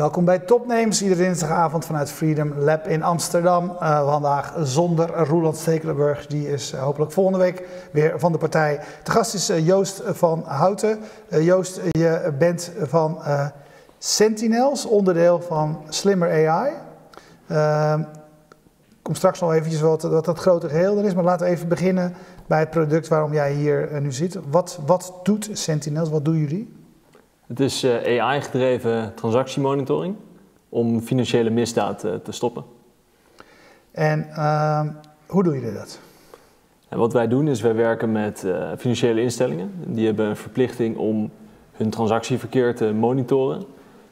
Welkom bij Topnames, iedere dinsdagavond vanuit Freedom Lab in Amsterdam. Uh, vandaag zonder Roland Stekelenburg, die is uh, hopelijk volgende week weer van de partij. De gast is uh, Joost van Houten. Joost, je bent van Sentinels, onderdeel van Slimmer AI. kom straks nog eventjes wat, wat dat grote geheel er is, maar laten we even beginnen bij het product waarom jij hier nu zit. Wat, wat doet Sentinels, wat doen jullie? Het is eh, AI-gedreven transactiemonitoring om financiële misdaad eh, te stoppen. En uh, hoe doe je dat? En wat wij doen is wij werken met uh, financiële instellingen. Die hebben een verplichting om hun transactieverkeer te monitoren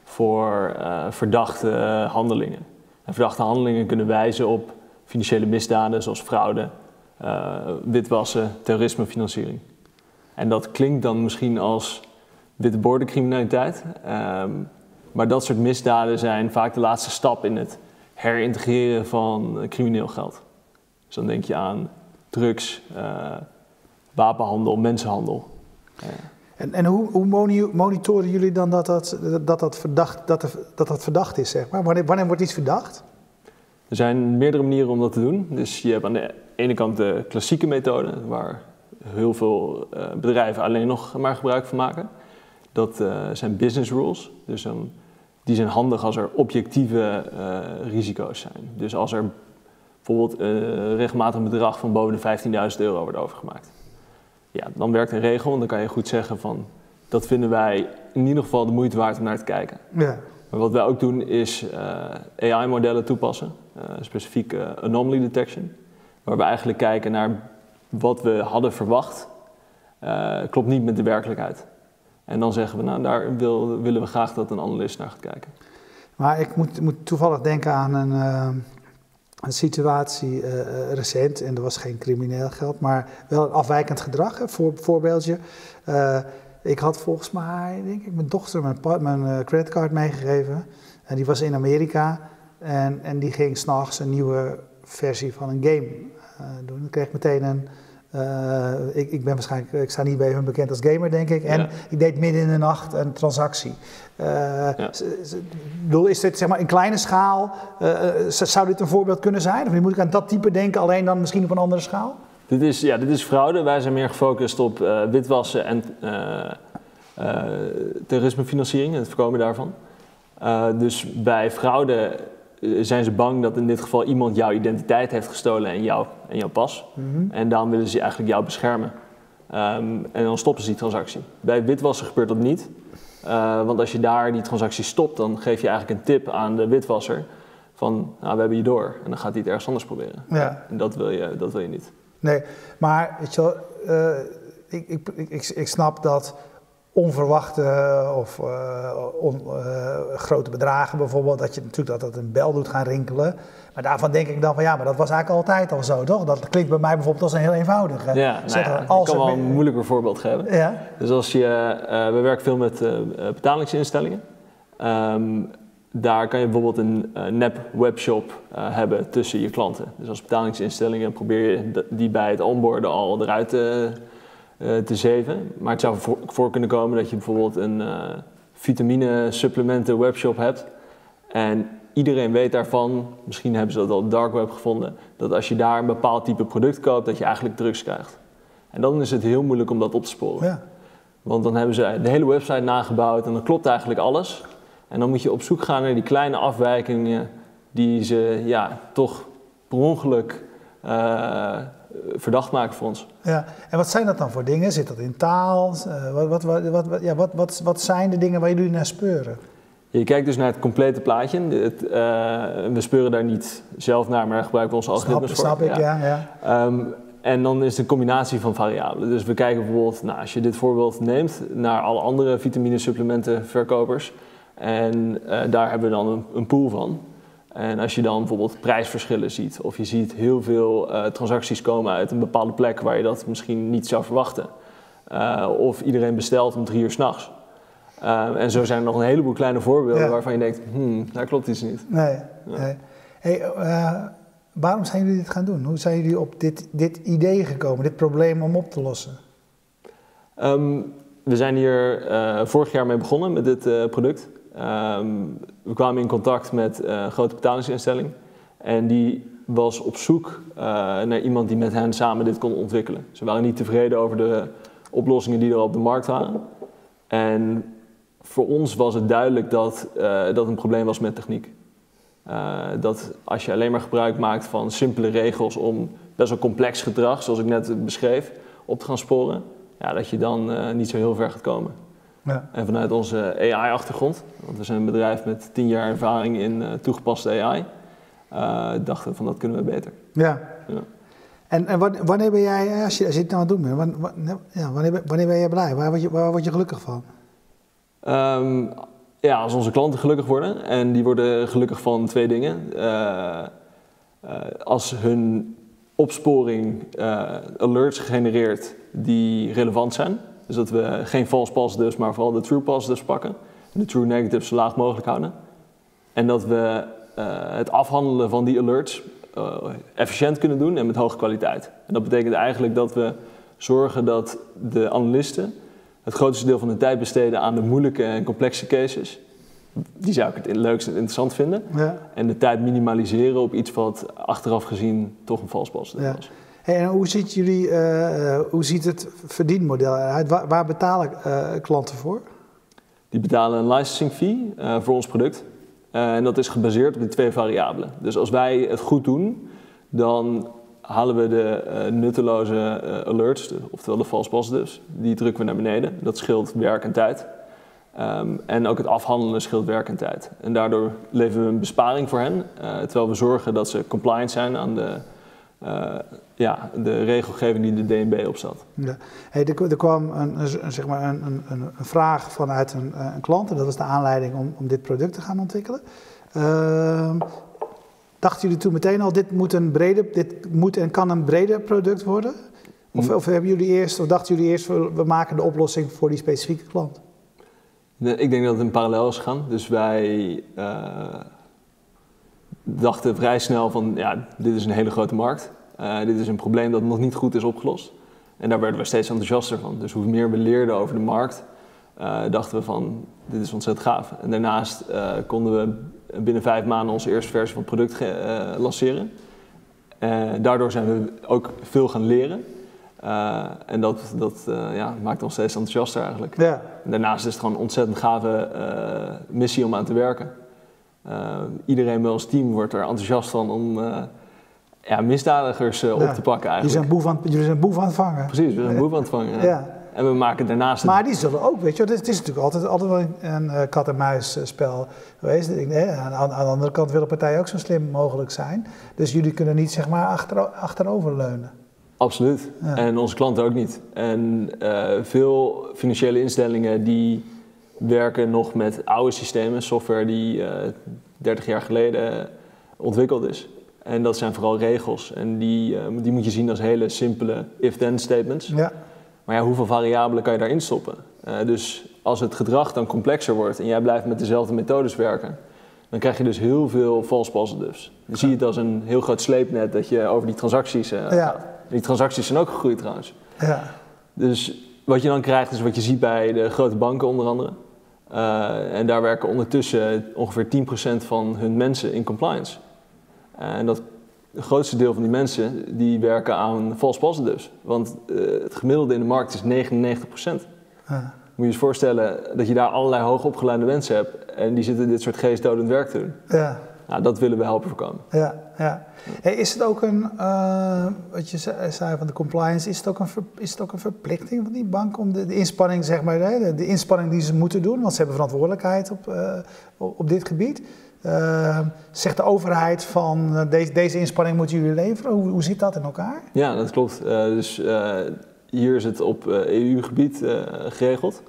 voor uh, verdachte handelingen. En verdachte handelingen kunnen wijzen op financiële misdaden zoals fraude, witwassen, terrorismefinanciering. En dat klinkt dan misschien als witte bordencriminaliteit. Um, maar dat soort misdaden zijn vaak de laatste stap in het herintegreren van crimineel geld. Dus dan denk je aan drugs, uh, wapenhandel, mensenhandel. En, en hoe, hoe, monitoren jullie dan dat dat, dat, dat, verdacht, dat, dat, dat verdacht is, zeg maar? Wanneer, wanneer wordt iets verdacht? Er zijn meerdere manieren om dat te doen. Dus je hebt aan de ene kant de klassieke methode, waar heel veel uh, bedrijven alleen nog maar gebruik van maken. Dat uh, zijn business rules. Dus die zijn handig als er objectieve uh, risico's zijn. Dus als er bijvoorbeeld een regelmatig bedrag van boven de 15.000 euro wordt overgemaakt. Ja, dan werkt een regel en dan kan je goed zeggen van dat vinden wij in ieder geval de moeite waard om naar te kijken. Ja. Maar wat wij ook doen is uh, AI-modellen toepassen, uh, specifiek uh, anomaly detection, waar we eigenlijk kijken naar wat we hadden verwacht, klopt niet met de werkelijkheid. En dan zeggen we, nou, daar wil, willen we graag dat een analist naar gaat kijken. Maar ik moet, moet toevallig denken aan een, uh, een situatie uh, recent, en er was geen crimineel geld, maar wel een afwijkend gedrag. Voor, voorbeeldje. Uh, ik had volgens mij, denk ik, mijn dochter mijn, mijn creditcard meegegeven. En die was in Amerika. En, en die ging s'nachts een nieuwe versie van een game doen. Ik kreeg meteen een uh, ik, ik, ben waarschijnlijk, ik sta niet bij hun bekend als gamer, denk ik. En ik deed midden in de nacht een transactie. Uh, ja. Is dit zeg maar in kleine schaal, uh, zou dit een voorbeeld kunnen zijn? Of moet ik aan dat type denken, alleen dan misschien op een andere schaal? Dit is, ja, dit is fraude. Wij zijn meer gefocust op witwassen en terrorismefinanciering en het voorkomen daarvan. dus bij fraude eh, zijn ze bang dat in dit geval iemand jouw identiteit heeft gestolen en, jou, en jouw pas. Mhm. En daarom willen ze eigenlijk jou beschermen. Ehm, en dan stoppen ze die transactie. Bij witwassen gebeurt dat niet. Uh, want als je daar die transactie stopt, dan geef je eigenlijk een tip aan de witwasser van nou, we hebben je door. En dan gaat hij het ergens anders proberen. Ja. En dat wil je, dat wil je niet. Nee, maar weet je wel, uh, ik, ik, ik, ik snap dat onverwachte of uh, on, uh, grote bedragen bijvoorbeeld, dat je natuurlijk dat, dat een bel doet gaan rinkelen. Maar daarvan denk ik dan van ja, maar dat was eigenlijk altijd al zo, toch? Dat klinkt bij mij bijvoorbeeld als een heel eenvoudige. Ja, nou ja, als ik kan wel een moeilijker voorbeeld geven. Ja? Dus als je, we werken veel met betalingsinstellingen. Um, daar kan je bijvoorbeeld een nep webshop hebben tussen je klanten. Dus als betalingsinstellingen probeer je die bij het onboarden al eruit te uh, te zeven. Maar het zou voor, kunnen komen dat je bijvoorbeeld een uh, vitamine supplementen webshop hebt. En iedereen weet daarvan, misschien hebben ze dat al op dark web gevonden, dat als je daar een bepaald type product koopt, dat je eigenlijk drugs krijgt. En dan is het heel moeilijk om dat op te sporen. Ja. Want dan hebben ze de hele website nagebouwd en dan klopt eigenlijk alles. En dan moet je op zoek gaan naar die kleine afwijkingen die ze ja, toch per ongeluk uh, verdacht maken voor ons. Ja, en wat zijn dat dan voor dingen? Zit dat in taal? Uh, wat, wat, wat, wat, ja, wat, wat, wat zijn de dingen waar jullie naar speuren? Je kijkt dus naar het complete plaatje. Het, uh, we speuren daar niet zelf naar, maar gebruiken we onze algoritmes voor. Snap ik, ja. ja, um, en dan is het een combinatie van variabelen. Dus we kijken bijvoorbeeld, nou, als je dit voorbeeld neemt, naar alle andere vitaminesupplementenverkopers. En uh, daar hebben we dan een, een pool van. En als je dan bijvoorbeeld prijsverschillen ziet, of je ziet heel veel uh, transacties komen uit een bepaalde plek waar je dat misschien niet zou verwachten, uh, of iedereen bestelt om drie uur s'nachts. Uh, en zo zijn er nog een heleboel kleine voorbeelden waarvan je denkt, hmm, daar klopt iets niet. Nee, nee. Hey, waarom zijn jullie dit gaan doen? Hoe zijn jullie op dit, dit idee gekomen, dit probleem om op te lossen? Um, we zijn hier vorig jaar mee begonnen met dit product. Ehm, we kwamen in contact met een grote betalingsinstelling. En die was op zoek naar iemand die met hen samen dit kon ontwikkelen. Ze waren niet tevreden over de oplossingen die er op de markt waren. En voor ons was het duidelijk dat dat een probleem was met techniek. dat als je alleen maar gebruik maakt van simpele regels om best wel complex gedrag, zoals ik net beschreef, op te gaan sporen, ja, dat je dan uh, niet zo heel ver gaat komen. Ja. En vanuit onze AI-achtergrond, want we zijn een bedrijf met tien jaar ervaring in uh, toegepaste AI, uh, eh, dachten we van dat kunnen we beter. Ja. ja. En, en wanneer ben jij, als je, als je het nou aan het doen bent, ja, wanneer, wanneer ben je blij? Waar word je, waar word je gelukkig van? Um, ja, als onze klanten gelukkig worden. En die worden gelukkig van twee dingen. als hun opsporing alerts genereert die relevant zijn. Dus dat we geen false positives, maar vooral de true positives pakken. En de true negatives zo laag mogelijk houden. En dat we uh, het afhandelen van die alerts uh, efficiënt kunnen doen en met hoge kwaliteit. En dat betekent eigenlijk dat we zorgen dat de analisten het grootste deel van de tijd besteden aan de moeilijke en complexe cases die zou ik het leukst en interessant vinden. Ja. En de tijd minimaliseren op iets wat achteraf gezien toch een vals pas ja. was. En hoe ziet, jullie, uh, hoe ziet het verdienmodel uit? Waar, betalen uh, klanten voor? Die betalen een licensing fee voor ons product. en dat is gebaseerd op die twee variabelen. Dus als wij het goed doen, dan halen we de nutteloze alerts, oftewel de false positives, die drukken we naar beneden. Dat scheelt werk en tijd. Ehm, en ook het afhandelen scheelt werk en tijd. En daardoor leveren we een besparing voor hen, terwijl we zorgen dat ze compliant zijn aan de, uh, ja, de regelgeving die de DNB opstelt. Ja. Hey, er, er, kwam een, een, zeg maar een, een, een vraag vanuit een, een, klant en dat was de aanleiding om, om dit product te gaan ontwikkelen. Uh, dachten jullie toen meteen al, dit moet, een brede, dit moet en kan een breder product worden? Of, mm. of, hebben jullie eerst, of dachten jullie eerst, we maken de oplossing voor die specifieke klant? ik denk dat het in parallel is gegaan. Dus wij uh, dachten vrij snel van, ja, dit is een hele grote markt. Uh, dit is een probleem dat nog niet goed is opgelost. En daar werden we steeds enthousiaster van. Dus hoe meer we leerden over de markt, uh, dachten we van, dit is ontzettend gaaf. En daarnaast konden we binnen vijf maanden onze eerste versie van het product lanceren. daardoor zijn we ook veel gaan leren. En dat, dat ja, maakt ons steeds enthousiaster eigenlijk. Ja. daarnaast is het gewoon een ontzettend gave missie om aan te werken. Iedereen bij ons team wordt er enthousiast van om ja, misdadigers op te pakken eigenlijk. Jullie zijn boef aan, jullie zijn boef aan het vangen. Precies, we zijn boef aan het vangen. Ja. En we maken daarnaast... Maar die zullen ook, weet je, het is natuurlijk altijd, altijd wel een kat-en-muis spel geweest. Aan, aan, de andere kant willen partijen ook zo slim mogelijk zijn. Dus jullie kunnen niet zeg maar achter, achterover leunen. Absoluut. En onze klanten ook niet. En uh, veel financiële instellingen die werken nog met oude systemen, software die uh, eh, 30 jaar geleden ontwikkeld is. En dat zijn vooral regels. En die, uh, die moet je zien als hele simpele if-then statements. Ja. Maar ja, hoeveel variabelen kan je daarin stoppen? dus als het gedrag dan complexer wordt en jij blijft met dezelfde methodes werken, dan krijg je dus heel veel false positives. Dan zie je het als een heel groot sleepnet dat je over die transacties ja. gaat. Die transacties zijn ook gegroeid trouwens. Ja. Dus wat je dan krijgt is wat je ziet bij de grote banken onder andere. Uh, en daar werken ondertussen ongeveer 10% van hun mensen in compliance. en dat het grootste deel van die mensen die werken aan false positives. Want uh, het gemiddelde in de markt is 99%. Ja. Moet je je eens voorstellen dat je daar allerlei hoogopgeleide mensen hebt en die zitten dit soort geestdodend werk te doen. Ja. Nou, dat willen we helpen voorkomen. Ja, ja. Hey, is het ook een, uh, wat je zei van de compliance, is het ook een, is het ook een verplichting van die bank om de, de inspanning, zeg maar, de, de, inspanning die ze moeten doen, want ze hebben verantwoordelijkheid op, uh, op dit gebied. Uh, zegt de overheid van deze, deze inspanning moeten jullie leveren? Hoe, hoe zit dat in elkaar? Ja, dat klopt. dus hier is het op EU-gebied geregeld.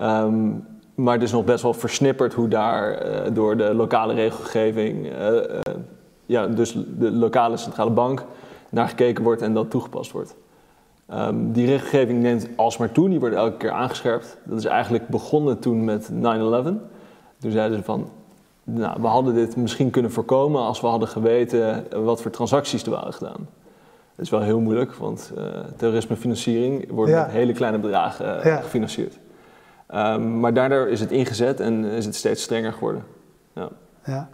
Um, maar het is nog best wel versnipperd hoe daar uh, door de lokale regelgeving, uh, uh, ja, dus de lokale centrale bank, naar gekeken wordt en dat toegepast wordt. Um, die regelgeving neemt alsmaar toe, die wordt elke keer aangescherpt. Dat is eigenlijk begonnen toen met 9-11. Toen zeiden ze van, nou, we hadden dit misschien kunnen voorkomen als we hadden geweten wat voor transacties er waren gedaan. Dat is wel heel moeilijk, want terrorismefinanciering wordt met hele kleine bedragen gefinancierd. Um, maar daardoor is het ingezet en is het steeds strenger geworden. Ja. ja.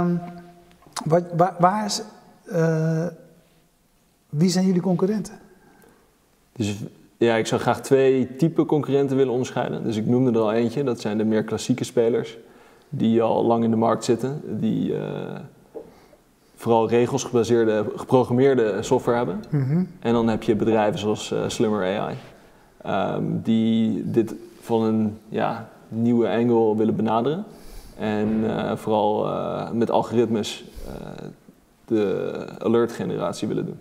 Um, waar, waar is, uh, wie zijn jullie concurrenten? Dus ja, ik zou graag twee typen concurrenten willen onderscheiden. Dus ik noemde er al eentje, dat zijn de meer klassieke spelers. Die al lang in de markt zitten. Die uh, vooral regels gebaseerde, geprogrammeerde software hebben. Mm En dan heb je bedrijven zoals uh, Slimmer AI. Um, die dit van een ja, nieuwe angle willen benaderen. En uh, vooral uh, met algoritmes uh, de alert generatie willen doen.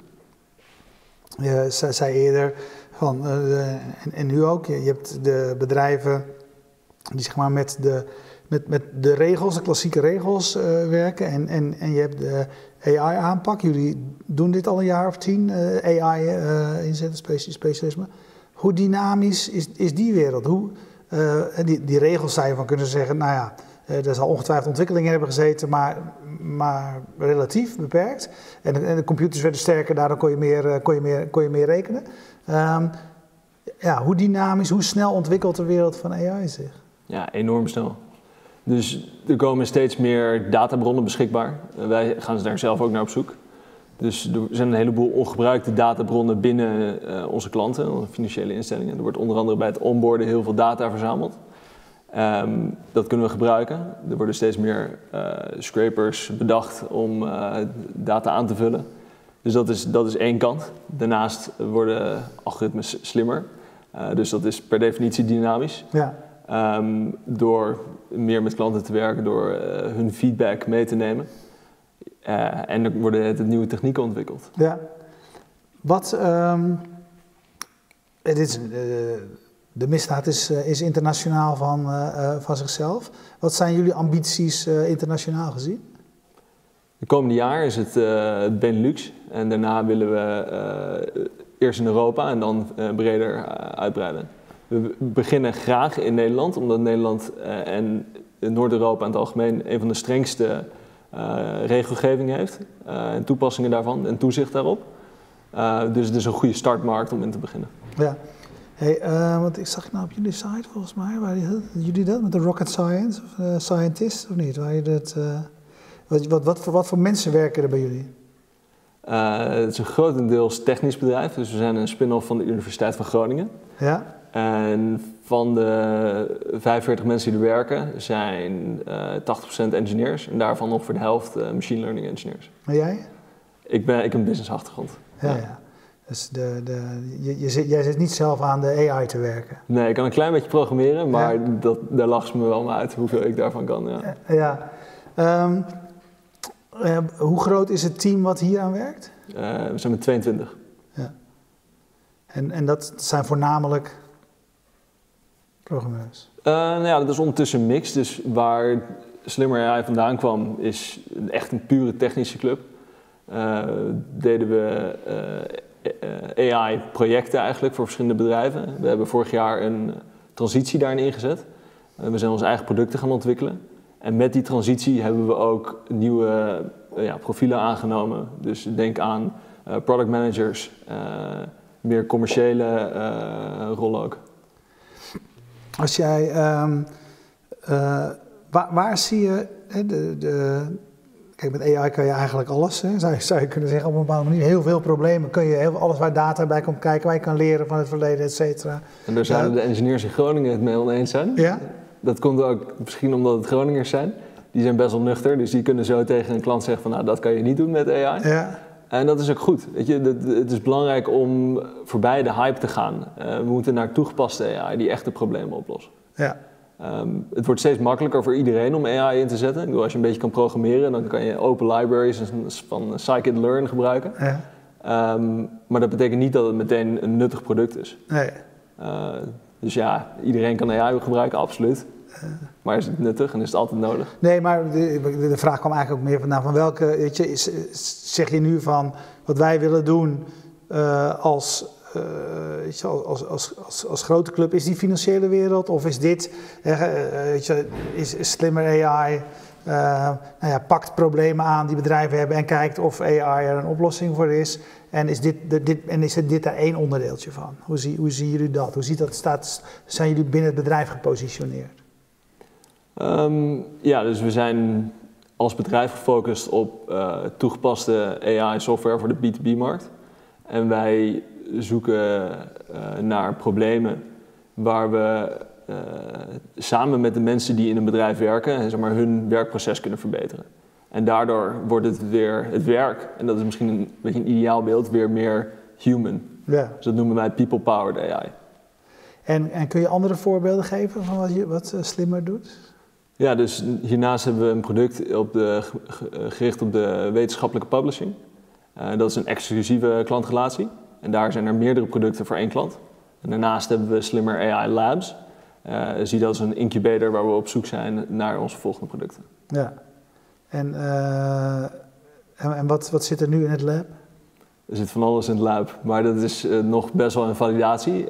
Je zei eerder van, en, en, nu ook, je, hebt de bedrijven die zeg maar met de, met, met de regels, de klassieke regels werken. En, en, en je hebt de AI-aanpak. Jullie doen dit al een jaar of tien, AI inzetten, specialisme. Hoe dynamisch is, is die wereld? Hoe, uh, die, die regels zijn van kunnen zeggen, nou ja, er zal ongetwijfeld ontwikkelingen hebben gezeten, maar, maar relatief beperkt. En, en, de computers werden sterker, daardoor kon je meer, uh, kon je meer, kon je meer rekenen. Um, ja, hoe dynamisch, hoe snel ontwikkelt de wereld van AI zich? Ja, enorm snel. Dus er komen steeds meer databronnen beschikbaar. wij gaan daar zelf ook naar op zoek. Dus er zijn een heleboel ongebruikte databronnen binnen uh, onze klanten, financiële instellingen. Er wordt onder andere bij het onboarden heel veel data verzameld. Um, dat kunnen we gebruiken. Er worden steeds meer uh, scrapers bedacht om uh, data aan te vullen. Dus dat is, dat is één kant. Daarnaast worden algoritmes slimmer. dus dat is per definitie dynamisch. Ja. Um, door meer met klanten te werken, door hun feedback mee te nemen. Uh, en er worden het nieuwe technieken ontwikkeld. Ja. Wat, um, dit is, uh, de misdaad is, uh, is internationaal van, van zichzelf. Wat zijn jullie ambities internationaal gezien? De komende jaar is het uh, Benelux en daarna willen we eerst in Europa en dan breder uitbreiden. We beginnen graag in Nederland, omdat Nederland en Noord-Europa in het algemeen een van de strengste regelgeving heeft uh, en toepassingen daarvan en toezicht daarop. Uh, dus het is een goede startmarkt om in te beginnen. Ja. Hey, want ik zag nou op jullie site volgens mij, waar jullie dat met de rocket science of scientist of niet? Waar je dat, wat, wat, wat, voor, wat voor mensen werken er bij jullie? het is een grotendeels technisch bedrijf, dus we zijn een spin-off van de Universiteit van Groningen. Ja. En van de 45 mensen die er werken zijn uh, eh, 80% engineers en daarvan nog voor de helft uh, machine learning engineers. En jij? Ik, ben, ik heb een business achtergrond. Ja, ja. Dus de, de, je, je zit, jij zit niet zelf aan de AI te werken? Nee, ik kan een klein beetje programmeren, maar ja. dat, daar lacht ze me wel maar uit hoeveel ik daarvan kan. Ja. ja. Um, uh, hoe groot is het team wat hier aan werkt? we zijn met 22. Ja. En, en dat zijn voornamelijk programmeurs? Uh, nou ja, dat is ondertussen mix. Dus waar Slimmer AI vandaan kwam, is echt een pure technische club. Uh, deden we eh, AI-projecten eigenlijk voor verschillende bedrijven. We hebben vorig jaar een transitie daarin ingezet. we zijn onze eigen producten gaan ontwikkelen. En met die transitie hebben we ook nieuwe ja, profielen aangenomen. Dus denk aan product managers, meer commerciële rollen ook. Als jij, um, uh, waar, waar, zie je, hè, de, de, kijk met AI kan je eigenlijk alles, hè, zou, je, zou je kunnen zeggen op een bepaalde manier, heel veel problemen kun je, heel, alles waar data bij komt kijken, waar je kan leren van het verleden, et cetera. En daar zouden uh, de engineers in Groningen het mee oneens zijn. Ja. Dat komt ook misschien omdat het Groningers zijn. Die zijn best wel nuchter, dus die kunnen zo tegen een klant zeggen van nou dat kan je niet doen met AI. Ja. En dat is ook goed. Weet je, het is belangrijk om voorbij de hype te gaan. Uh, we moeten naar toegepaste AI die echte problemen oplossen. Ja. Um, het wordt steeds makkelijker voor iedereen om AI in te zetten. Ik bedoel, als je een beetje kan programmeren, dan kan je open libraries van scikit-learn gebruiken. Ja. Um, maar dat betekent niet dat het meteen een nuttig product is. Nee. Uh, dus ja, iedereen kan AI gebruiken, absoluut. Maar is het nuttig en is het altijd nodig? Nee, maar de, de vraag kwam eigenlijk ook meer van welke, weet je, zeg je nu van wat wij willen doen uh, als, uh, als, als, als, als, grote club, is die financiële wereld of is dit, uh, weet je, is, is slimmer AI nou ja, pakt problemen aan die bedrijven hebben en kijkt of AI er een oplossing voor is. En is dit, dit, en is dit daar één onderdeeltje van? Hoe, zie, hoe zien jullie dat? Hoe ziet dat staat, zijn jullie binnen het bedrijf gepositioneerd? Ehm, ja, dus we zijn als bedrijf gefocust op uh, toegepaste AI-software voor de B2B-markt. En wij zoeken uh, naar problemen waar we uh, samen met de mensen die in een bedrijf werken, zeg maar, hun werkproces kunnen verbeteren. En daardoor wordt het weer het werk, en dat is misschien een beetje een ideaal beeld, weer meer human. Ja. Dus dat noemen wij people-powered AI. En, en kun je andere voorbeelden geven van wat, je, wat Slimmer doet? Ja, dus hiernaast hebben we een product op de, gericht op de wetenschappelijke publishing. Uh, dat is een exclusieve klantrelatie. En daar zijn er meerdere producten voor één klant. En daarnaast hebben we Slimmer AI Labs. Uh, zie dat als een incubator waar we op zoek zijn naar onze volgende producten. Ja. En, uh, en, en, wat, wat zit er nu in het lab? Er zit van alles in het lab, maar dat is nog best wel een validatie.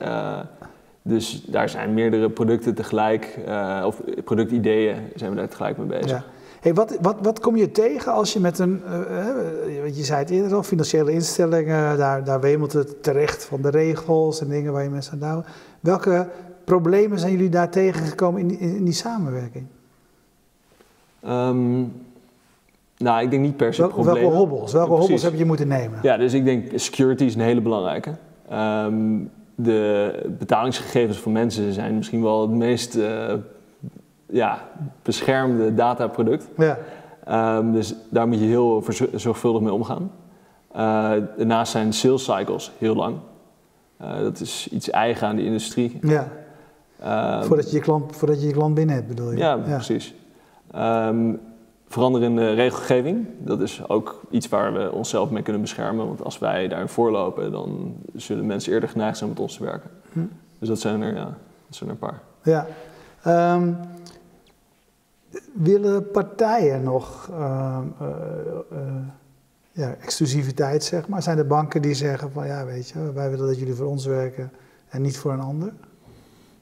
Dus daar zijn meerdere producten tegelijk, uh, of productideeën zijn we daar tegelijk mee bezig. Ja. Hey, wat, wat, wat kom je tegen als je met een, uh, je zei het eerder al, financiële instellingen, daar, daar wemelt het terecht van de regels en dingen waar je mensen aan houden. Welke problemen zijn jullie daar tegengekomen in die, in die samenwerking? Um, nou, ik denk niet per se Wel, problemen. Welke hobbels, welke hobbels heb je moeten nemen? Ja, dus ik denk security is een hele belangrijke. Um, de betalingsgegevens van mensen zijn misschien wel het meest uh, ja, beschermde dataproduct. Ja. Um, dus daar moet je heel zorgvuldig mee omgaan. Uh, daarnaast zijn sales cycles heel lang. Uh, dat is iets eigen aan de industrie. Ja. Um, voordat, je je klant, voordat je je klant binnen hebt, bedoel je? Ja, ja. precies. Um, veranderende regelgeving. Dat is ook iets waar we onszelf mee kunnen beschermen. Want als wij daarin voorlopen, dan zullen mensen eerder geneigd zijn met ons te werken. Hm. Dus dat zijn er, ja, dat zijn er een paar. Ja. Um, willen partijen nog uh, uh, uh, ja, exclusiviteit, zeg maar? Zijn er banken die zeggen van ja, weet je, wij willen dat jullie voor ons werken en niet voor een ander?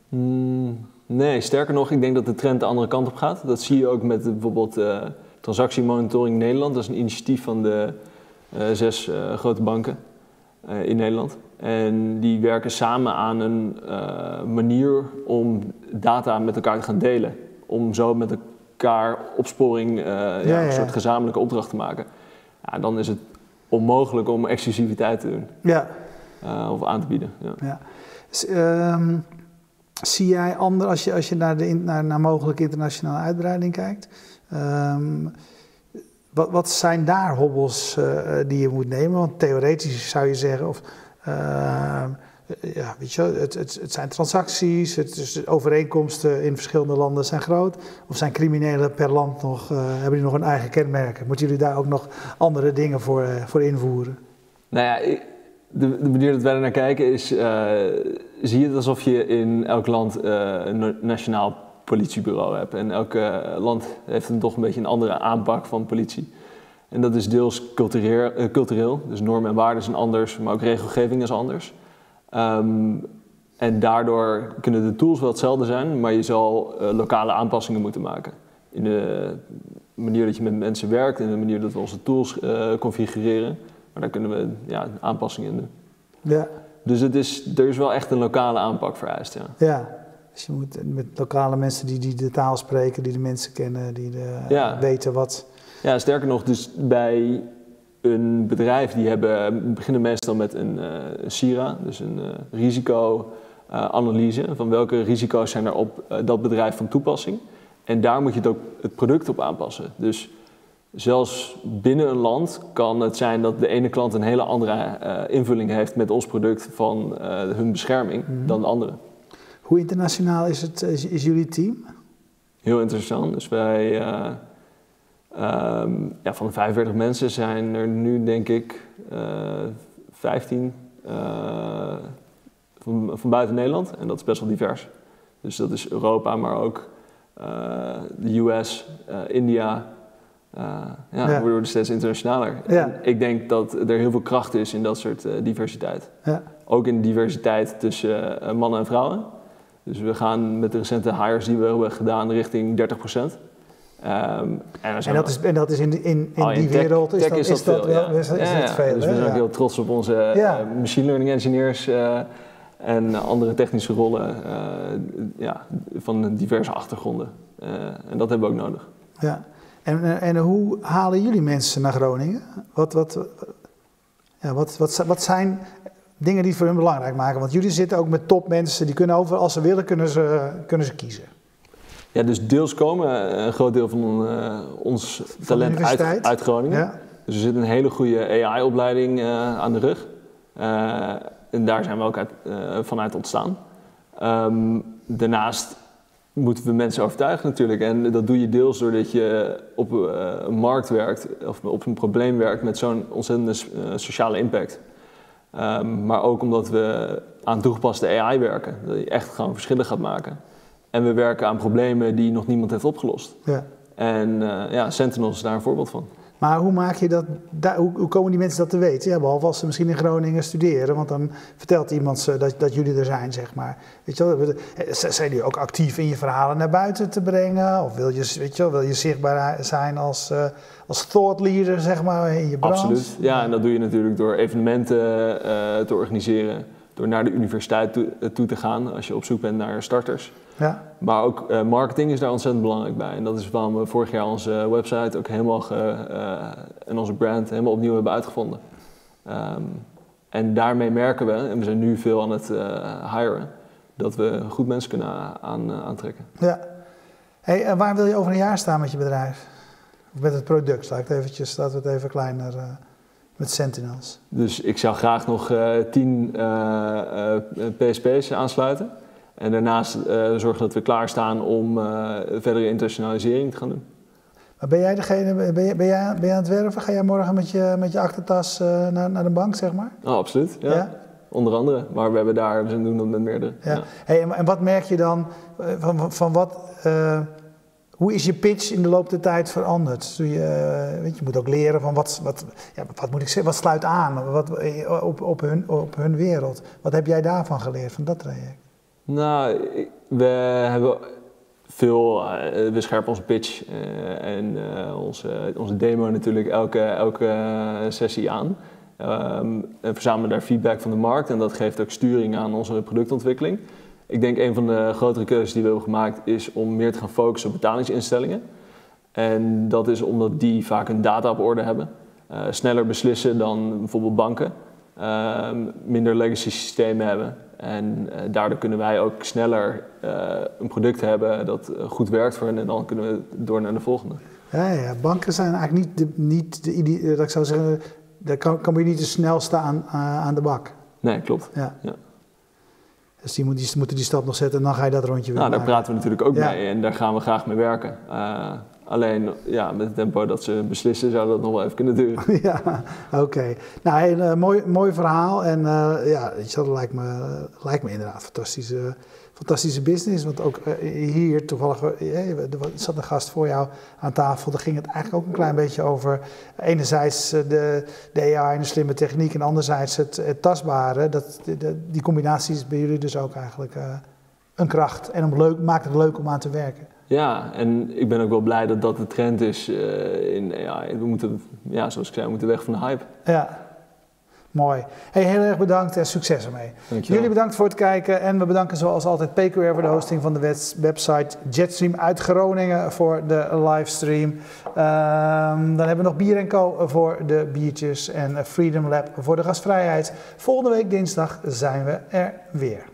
Mm, Nee, sterker nog, ik denk dat de trend de andere kant op gaat. Dat zie je ook met bijvoorbeeld uh, Transactiemonitoring Nederland. Dat is een initiatief van de uh, zes uh, grote banken in Nederland. En die werken samen aan een manier om data met elkaar te gaan delen. Om zo met elkaar opsporing, ja, ja, ja. een soort gezamenlijke opdracht te maken. Ja, dan is het onmogelijk om exclusiviteit te doen. Ja. of aan te bieden. Ja. ja. Dus, um Zie jij andere, als je, als je naar, de, naar, naar mogelijke internationale uitbreiding kijkt, um, wat, wat zijn daar hobbels uh, die je moet nemen? Want theoretisch zou je zeggen, of, uh, ja, weet je, het, het, het zijn transacties, het, dus overeenkomsten in verschillende landen zijn groot. Of zijn criminelen per land nog, uh, hebben die nog een eigen kenmerken? Moeten jullie daar ook nog andere dingen voor, voor invoeren? Nou ja, de, de, manier dat wij er naar kijken is, zie je het alsof je in elk land uh, een nationaal politiebureau hebt. En elk uh, land heeft dan toch een beetje een andere aanpak van politie. En dat is deels cultureel, cultureel dus normen en waarden zijn anders, maar ook regelgeving is anders. Um, en daardoor kunnen de tools wel hetzelfde zijn, maar je zal lokale aanpassingen moeten maken. In de manier dat je met mensen werkt, in de manier dat we onze tools configureren. Maar daar kunnen we ja, aanpassingen in doen. Ja. Dus het is, er is wel echt een lokale aanpak vereist, ja. Ja, dus je moet met lokale mensen die, die de taal spreken, die de mensen kennen, die de, weten wat... Ja, sterker nog, dus bij een bedrijf die hebben, beginnen meestal met een, uh, SIRA, dus een uh, risicoanalyse. Uh, van welke risico's zijn er op dat bedrijf van toepassing. En daar moet je het ook het product op aanpassen. Dus zelfs binnen een land kan het zijn dat de ene klant een hele andere uh, invulling heeft met ons product van uh, hun bescherming mm -hmm. dan de andere. Hoe internationaal is, het, is, is jullie team? Heel interessant. Dus wij, uh, um, ja, van de 45 mensen zijn er nu denk ik 15 van, van buiten Nederland. En dat is best wel divers. Dus dat is Europa, maar ook de US, India, uh, ja, ja. we worden steeds internationaler. Ja. ik denk dat er heel veel kracht is in dat soort uh, diversiteit. Ja. Ook in diversiteit tussen uh, mannen en vrouwen. Dus we gaan met de recente hires die we hebben gedaan richting 30%. Um, en, en, dat is, en dat is in, in, in oh, die wereld is, dat, is, dat, veel, wel, is, is ja. veel. Dus we zijn ook heel trots op onze machine learning engineers en andere technische rollen ja, van diverse achtergronden. en dat hebben we ook nodig. Ja. En, en hoe halen jullie mensen naar Groningen? Wat, wat, ja, wat, wat, wat zijn dingen die voor hun belangrijk maken? Want jullie zitten ook met topmensen, die kunnen over, als ze willen, kunnen ze, kunnen ze kiezen. Ja, dus deels komen een groot deel van uh, ons talent uit, uit, Groningen. Ja. Dus er zit een hele goede AI-opleiding uh, aan de rug. Uh, en daar zijn we ook uit, vanuit ontstaan. Um, daarnaast moeten we mensen overtuigen natuurlijk. En dat doe je deels doordat je op een markt werkt of op een probleem werkt met zo'n ontzettende sociale impact. Um, maar ook omdat we aan toegepaste AI werken. Dat je echt gewoon verschillen gaat maken. En we werken aan problemen die nog niemand heeft opgelost. Ja. En uh, ja, Sentinel is daar een voorbeeld van. Maar hoe maak je dat, hoe, hoe, komen die mensen dat te weten? Ja, behalve als ze misschien in Groningen studeren, want dan vertelt iemand ze dat, dat jullie er zijn, zeg maar. Weet je wel, eh, zijn jullie ook actief in je verhalen naar buiten te brengen? Of wil je, weet je wil je zichtbaar zijn als, uh, als thought leader, zeg maar, in je branche? Absoluut, ja, en dat doe je natuurlijk door evenementen uh, te organiseren door naar de universiteit toe, toe, te gaan als je op zoek bent naar starters. Ja. Maar ook uh, marketing is daar ontzettend belangrijk bij. En dat is waarom we vorig jaar onze website ook helemaal uh, en onze brand helemaal opnieuw hebben uitgevonden. Um, en daarmee merken we, en we zijn nu veel aan het uh, hiren, dat we goed mensen kunnen aan, aantrekken. Ja. Hey, en waar wil je over een jaar staan met je bedrijf? Of met het product? Laat ik het eventjes, laten we het even kleiner met Sentinels. Dus ik zou graag nog uh, tien uh, PSP's aansluiten. En daarnaast zorgen dat we klaarstaan om verdere internationalisering te gaan doen. Maar ben jij degene, ben jij, ben jij, ben jij aan het werven? Ga jij morgen met je, met je achtertas naar, naar de bank, zeg maar? Oh, absoluut, ja. ja? Onder andere, maar we hebben daar, we doen dat met meerdere. Ja. ja. Hey, en, wat merk je dan, van, van wat hoe is je pitch in de loop der tijd veranderd? Je, eh, weet, je moet ook leren van wat, wat, ja, wat moet ik zeggen, wat sluit aan wat, eh, op, op, hun, op hun wereld. Wat heb jij daarvan geleerd, van dat traject? Nou, we hebben veel, uh, we scherpen onze pitch en onze, onze demo natuurlijk elke, elke sessie aan. Um, en verzamelen daar feedback van de markt en dat geeft ook sturing aan onze productontwikkeling. Ik denk een van de grotere keuzes die we hebben gemaakt is om meer te gaan focussen op betalingsinstellingen. En dat is omdat die vaak een data op orde hebben. Uh, sneller beslissen dan bijvoorbeeld banken. Uh, minder legacy systemen hebben. En uh, daardoor kunnen wij ook sneller eh, een product hebben dat goed werkt voor hen. En dan kunnen we door naar de volgende. Ja, ja. banken zijn eigenlijk niet de, niet de, dat ik zou zeggen, daar kan, kan je niet te snel staan aan de bak. Nee, klopt. Ja. ja. Dus die, moet, die moeten die stap nog zetten en dan ga je dat rondje weer Nou, daar praten we natuurlijk ook mee en daar gaan we graag mee werken. Uh, alleen ja, met het tempo dat ze beslissen zou dat nog wel even kunnen duren. ja, oké. Nou, een uh, mooi, mooi verhaal en uh, ja, dat lijkt me, lijkt me inderdaad fantastisch fantastische business. Want ook eh, hier toevallig, eh, er zat een gast voor jou aan tafel. Daar ging het eigenlijk ook een klein beetje over. Enerzijds eh, de, de AI en de slimme techniek. En anderzijds het, tastbare. Dat, die combinatie is bij jullie dus ook eigenlijk een kracht. En om leuk, maakt het leuk om aan te werken. Ja, en ik ben ook wel blij dat dat de trend is. in, ja, we moeten, ja, zoals ik zei, we moeten weg van de hype. Ja, Mooi. Hey, heel erg bedankt en succes ermee. Dankjewel. Jullie bedankt voor het kijken en we bedanken zoals altijd PQR voor de hosting van de website Jetstream uit Groningen voor de livestream. Um, dan hebben we nog Bier Co voor de biertjes en Freedom Lab voor de gastvrijheid. Volgende week dinsdag zijn we er weer.